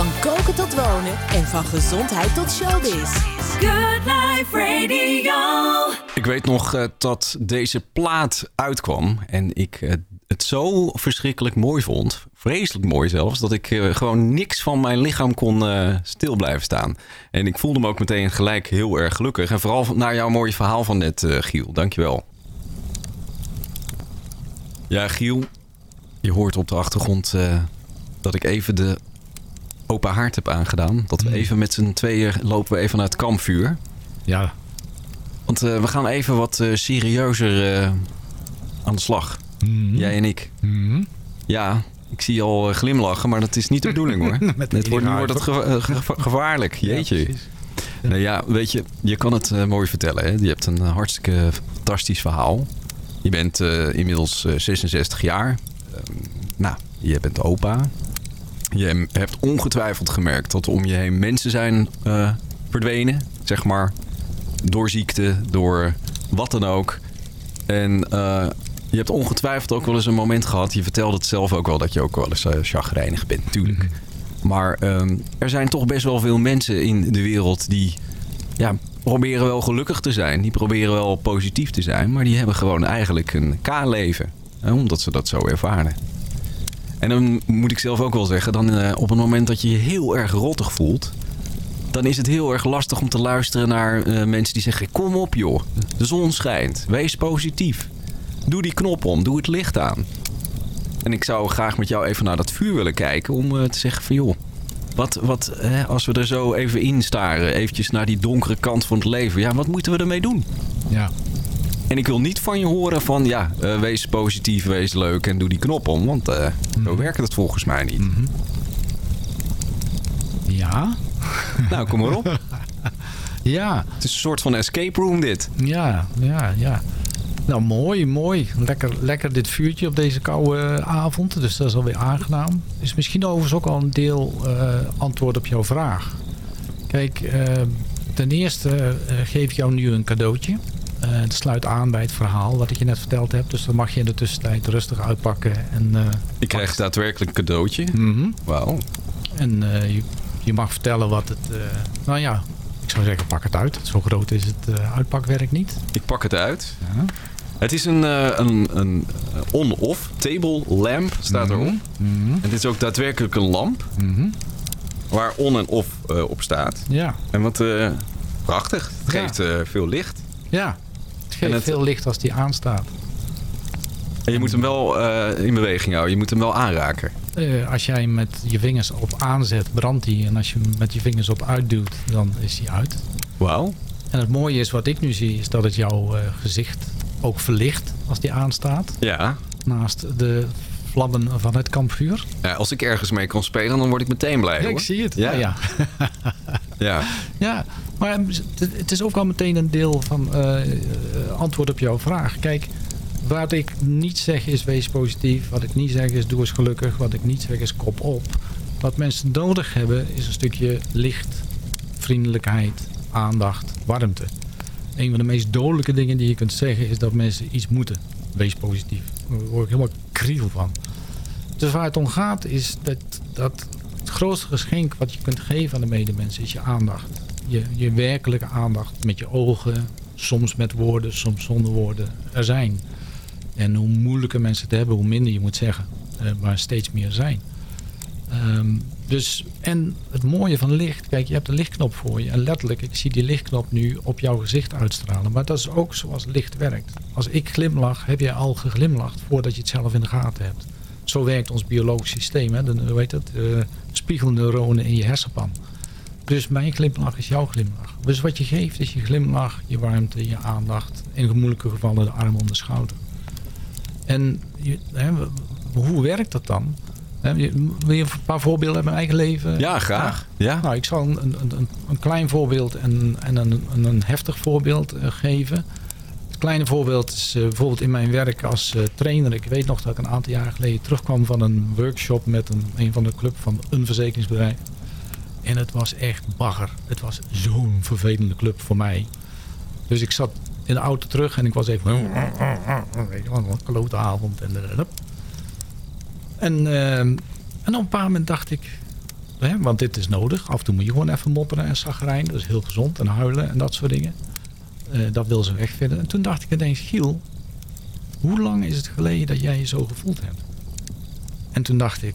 Van koken tot wonen en van gezondheid tot showbiz. Good Life Radio. Ik weet nog uh, dat deze plaat uitkwam en ik uh, het zo verschrikkelijk mooi vond. Vreselijk mooi zelfs, dat ik uh, gewoon niks van mijn lichaam kon stil blijven staan. En ik voelde me ook meteen gelijk heel erg gelukkig. En vooral naar jouw mooie verhaal van net, Giel. Dankjewel. Ja, Giel, je hoort op de achtergrond dat ik even de open haard heb aangedaan. Dat we mm. even met z'n tweeën lopen we even naar het kampvuur. Ja. Want uh, we gaan even wat uh, serieuzer uh, aan de slag. Mm. Jij en ik. Mm. Ja, ik zie je al glimlachen, maar dat is niet de bedoeling hoor. Met wordt, nu wordt het ge ge gevaarlijk. Jeetje. Ja, nou ja, weet je, je kan het mooi vertellen. Hè? Je hebt een hartstikke fantastisch verhaal. Je bent inmiddels 66 jaar. Ehm, nou, je bent opa. Je hebt ongetwijfeld gemerkt dat er om je heen mensen zijn uh, verdwenen. Zeg maar door ziekte, door wat dan ook. En uh, je hebt ongetwijfeld ook wel eens een moment gehad. Je vertelde het zelf ook wel dat je ook wel eens uh, chagrijnig bent, natuurlijk. Mhm. Maar um, er zijn toch best wel veel mensen in de wereld die ja, proberen wel gelukkig te zijn. Die proberen wel positief te zijn. Maar die hebben gewoon eigenlijk een K-leven. Omdat ze dat zo ervaren. En dan moet ik zelf ook wel zeggen, dan uh, op het moment dat je je heel erg rottig voelt, dan is het heel erg lastig om te luisteren naar uh, mensen die zeggen: Kom op joh, de zon schijnt, wees positief. Doe die knop om, doe het licht aan. En ik zou graag met jou even naar dat vuur willen kijken om uh, te zeggen: van joh, wat, wat als we er zo even in staren, eventjes naar die donkere kant van het leven, ja, wat moeten we ermee doen? Ja. En ik wil niet van je horen van ja, uh, wees positief, wees leuk en doe die knop om. Want uh, mm. zo werkt het volgens mij niet. Mm -hmm. Ja. Nou, kom maar op. ja. Het is een soort van escape room dit. Ja, ja, ja. Nou, mooi, mooi. Lekker, lekker dit vuurtje op deze koude avond. Dus dat is alweer aangenaam. Is misschien overigens ook al een deel uh, antwoord op jouw vraag. Kijk, ten eerste geef ik jou nu een cadeautje. Het sluit aan bij het verhaal wat ik je net verteld heb. Dus dan mag je in de tussentijd rustig uitpakken. En, ik krijg daadwerkelijk een cadeautje? Mm -hmm. Wauw. En uh, je, je, mag vertellen wat het... nou ja, ik zou zeggen pak het uit. Zo groot is het uitpakwerk niet. Ik pak het uit. Ja. Het is een, een, een on-off table lamp, staat mm -hmm. erop. Mm -hmm. En dit is ook daadwerkelijk een lamp. Waar on en off op staat. Ja. En wat prachtig. Het geeft ja. veel licht. Ja, het geeft het... veel licht als die aanstaat. En je moet hem wel uh, in beweging houden. Je moet hem wel aanraken. Uh, als jij met je vingers op aanzet, brandt hij. En als je hem met je vingers op uitduwt, dan is hij uit. Wauw. En het mooie is, wat ik nu zie, is dat het jouw uh, gezicht ook verlicht als die aanstaat. Ja. Naast de vlammen van het kampvuur. Ja, als ik ergens mee kan spelen, dan word ik meteen blij. Ja, hoor. ik zie het. Ja. ja. ja. ja. Maar het is ook wel meteen een deel van uh, antwoord op jouw vraag. Kijk, wat ik niet zeg is wees positief. Wat ik niet zeg is doe eens gelukkig. Wat ik niet zeg is kop op. Wat mensen nodig hebben is een stukje licht, vriendelijkheid, aandacht, warmte. Een van de meest dodelijke dingen die je kunt zeggen is dat mensen iets moeten. Wees positief. Daar word ik helemaal kriel van. Dus waar het om gaat is dat, dat het grootste geschenk wat je kunt geven aan de medemens is je aandacht je, je werkelijke aandacht met je ogen, soms met woorden, soms zonder woorden, er zijn. En hoe moeilijker mensen het hebben, hoe minder je moet zeggen, maar steeds meer zijn. Um, dus, en het mooie van licht, kijk, je hebt een lichtknop voor je. En letterlijk, ik zie die lichtknop nu op jouw gezicht uitstralen. Maar dat is ook zoals licht werkt. Als ik glimlach, heb je al geglimlacht voordat je het zelf in de gaten hebt. Zo werkt ons biologisch systeem. Hè? De, heet het? Uh, spiegelneuronen in je hersenpan. Dus mijn glimlach is jouw glimlach. Dus wat je geeft is je glimlach, je warmte, je aandacht. In moeilijke gevallen de arm om de schouder. En je, hè, hoe werkt dat dan? Wil je een paar voorbeelden uit mijn eigen leven? Ja, graag. Ja. Nou, ik zal een, een, een klein voorbeeld en, en een, een heftig voorbeeld uh, geven. Het kleine voorbeeld is uh, bijvoorbeeld in mijn werk als uh, trainer. Ik weet nog dat ik een aantal jaar geleden terugkwam van een workshop met een, een van de club van een verzekeringsbedrijf. En het was echt bagger. Het was zo'n vervelende club voor mij. Dus ik zat in de auto terug en ik was even... Een klote avond. En, en, uh, en op een paar moment dacht ik... Want dit is nodig. Af en toe moet je gewoon even mopperen en zagrijn. Dat is heel gezond. En huilen en dat soort dingen. Eh, dat wil ze wegvinden. En toen dacht ik ineens, Giel, hoe lang is het geleden dat jij je zo gevoeld hebt? En toen dacht ik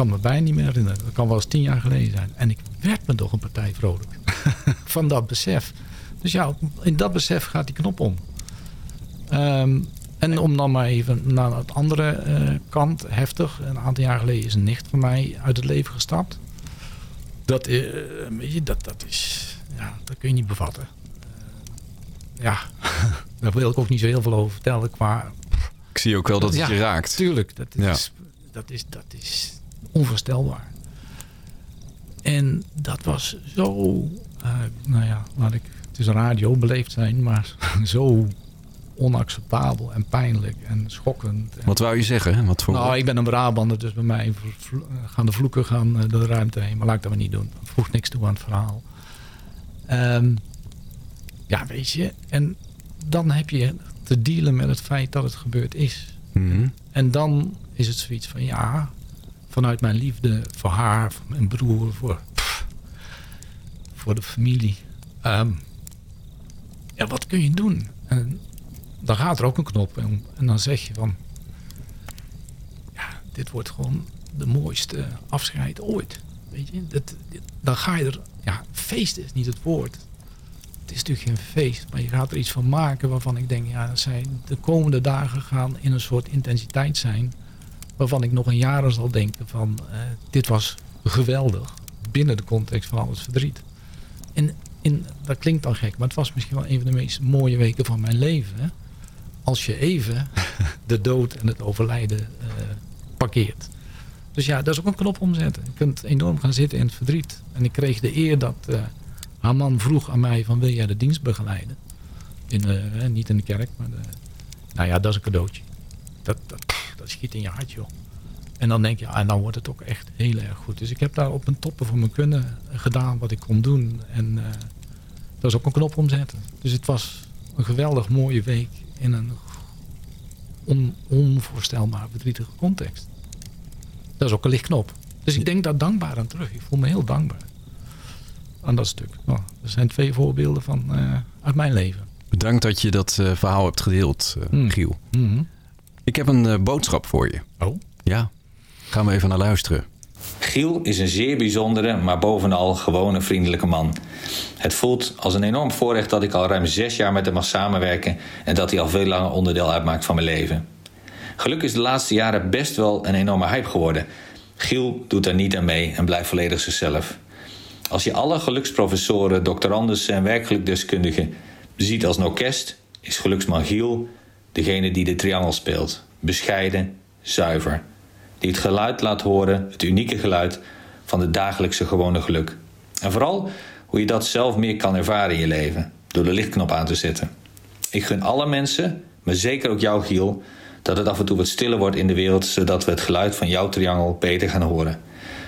kan me bijna niet meer herinneren. Dat kan wel eens tien jaar geleden zijn. En ik werd me toch een partij vrolijk. Van dat besef. Dus ja, in dat besef gaat die knop om. Ehm, en om dan maar even naar het andere eh, kant, heftig. Een aantal jaar geleden is een nicht van mij uit het leven gestapt. Dat, uh, je, dat, dat is, ja, dat kun je niet bevatten. Uh, ja, daar wil ik ook niet zo heel veel over vertellen qua... Ik zie ook wel dat het je raakt. Tuurlijk, dat is, dat, is, dat is onvoorstelbaar. En dat was zo, nou ja, laat ik, het is radio beleefd zijn, maar zo onacceptabel en pijnlijk en schokkend. Wat wou je zeggen? Wat voor... Nou, ik ben een Brabander, dus bij mij gaan de vloeken gaan eh, door de ruimte heen. Maar laat ik dat maar niet doen. Dat voegt niks toe aan het verhaal. Um, ja, weet je. En dan heb je te dealen met het feit dat het gebeurd is. Mhm. En dan is het zoiets van ja, vanuit mijn liefde voor haar, voor mijn broer, voor, voor de familie. Um, ja, wat kun je doen? En dan gaat er ook een knop en, en dan zeg je van... Ja, dit wordt gewoon de mooiste afscheid ooit. Weet je, dat, dan ga je er... Ja, feest is niet het woord. Het is natuurlijk geen feest, maar je gaat er iets van maken waarvan ik denk... Ja, zijn, de komende dagen gaan in een soort intensiteit zijn... waarvan ik nog een jaren zal denken van... Uh, dit was geweldig binnen de context van al het verdriet. En in, dat klinkt dan gek, maar het was misschien wel een van de meest mooie weken van mijn leven. Hè? als je even de dood en het overlijden uh, parkeert. Dus ja, dat is ook een knop omzetten. Je kunt enorm gaan zitten in het verdriet. En ik kreeg de eer dat uh, haar man vroeg aan mij van wil jij de dienst begeleiden? In, uh, niet in de kerk, maar de, nou ja, dat is een cadeautje. Dat, dat, dat schiet in je hart, joh. En dan denk je, en dan wordt het ook echt heel erg goed. Dus ik heb daar op een toppen van mijn kunnen gedaan wat ik kon doen. En dat is ook een knop omzetten. Dus het was een geweldig mooie week in een on, onvoorstelbaar verdrietige context. Dat is ook een lichtknop. Dus ik denk daar dankbaar aan terug. Ik voel me heel dankbaar aan dat stuk. Nou, er zijn twee voorbeelden van uh, uit mijn leven. Bedankt dat je dat uh, verhaal hebt gedeeld, uh, mm. Giel. Ik heb een boodschap voor je. Oh? Ja, gaan we even naar luisteren. Giel is een zeer bijzondere, maar bovenal gewone vriendelijke man. Het voelt als een enorm voorrecht dat ik al ruim zes jaar met hem mag samenwerken en dat hij al veel langer onderdeel uitmaakt van mijn leven. Gelukkig is de laatste jaren best wel een enorme hype geworden. Giel doet daar niet aan mee en blijft volledig zichzelf. Als je alle geluksprofessoren, doctoranden en werkgelukdeskundigen ziet als een orkest, is geluksman Giel degene die de triangel speelt. Bescheiden, zuiver die het geluid laat horen, het unieke geluid van het dagelijkse gewone geluk. En vooral hoe je dat zelf meer kan ervaren in je leven, door de lichtknop aan te zetten. Ik gun alle mensen, maar zeker ook jou Giel, dat het af en toe wat stiller wordt in de wereld, zodat we het geluid van jouw triangel beter gaan horen.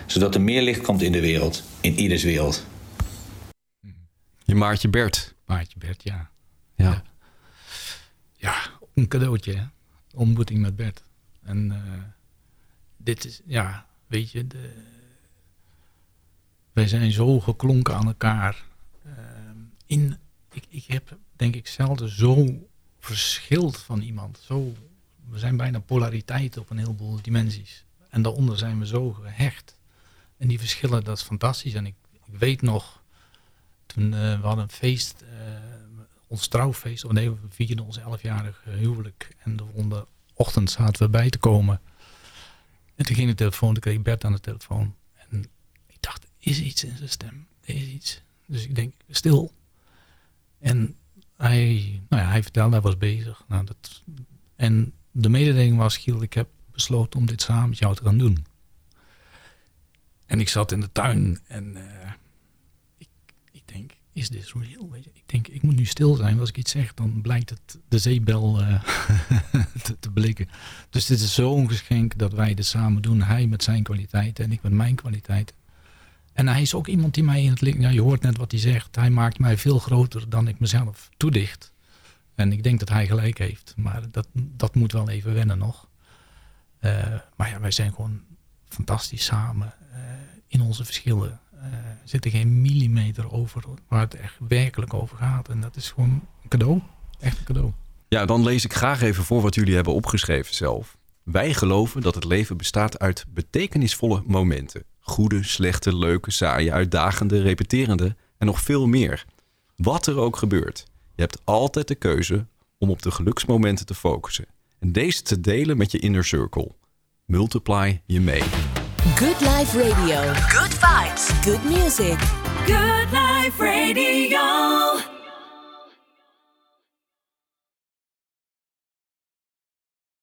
Zodat er meer licht komt in de wereld, in ieders wereld. Je Maartje Bert. Maartje Bert, ja. Ja, ja een cadeautje, hè? ontmoeting met Bert. En uh, dit is, ja, weet je, de, wij zijn zo geklonken aan elkaar. Uh, in, ik, ik heb denk ik zelden zo verschild van iemand. Zo, we zijn bijna polariteit op een heleboel dimensies. En daaronder zijn we zo gehecht. En die verschillen, dat is fantastisch. En ik, ik weet nog, toen uh, we hadden een feest, ons trouwfeest, of nee, we vierden ons elfjarig huwelijk. En de volgende ochtend zaten we bij te komen. En toen ging de telefoon, toen kreeg Bert aan de telefoon. En ik dacht, is iets in zijn stem? Is iets. Dus ik denk, stil. En hij, nou ja, hij vertelde, hij was bezig. Nou, dat, en de mededeling was, Giel, ik heb besloten om dit samen met jou te gaan doen. En ik zat in de tuin en denk, is this real? Ik denk, ik moet nu stil zijn. Als ik iets zeg, dan blijkt het de zeebel uh, te, blikken. Dus dit is zo'n geschenk dat wij dit samen doen. Hij met zijn kwaliteiten en ik met mijn kwaliteiten. En hij is ook iemand die mij in het licht... Ja, je hoort net wat hij zegt. Hij maakt mij veel groter dan ik mezelf toedicht. En ik denk dat hij gelijk heeft. Maar dat, dat moet wel even wennen nog. Uh, maar ja, wij zijn gewoon fantastisch samen. Uh, in onze verschillen zit er geen millimeter over waar het echt werkelijk over gaat. En dat is gewoon een cadeau. Echt een cadeau. Ja, dan lees ik graag even voor wat jullie hebben opgeschreven zelf. Wij geloven dat het leven bestaat uit betekenisvolle momenten. Goede, slechte, leuke, saaie, uitdagende, repeterende en nog veel meer. Wat er ook gebeurt, je hebt altijd de keuze om op de geluksmomenten te focussen. En deze te delen met je inner circle. Multiply je mee. Good Life Radio. Good vibes. Good music. Good Life Radio.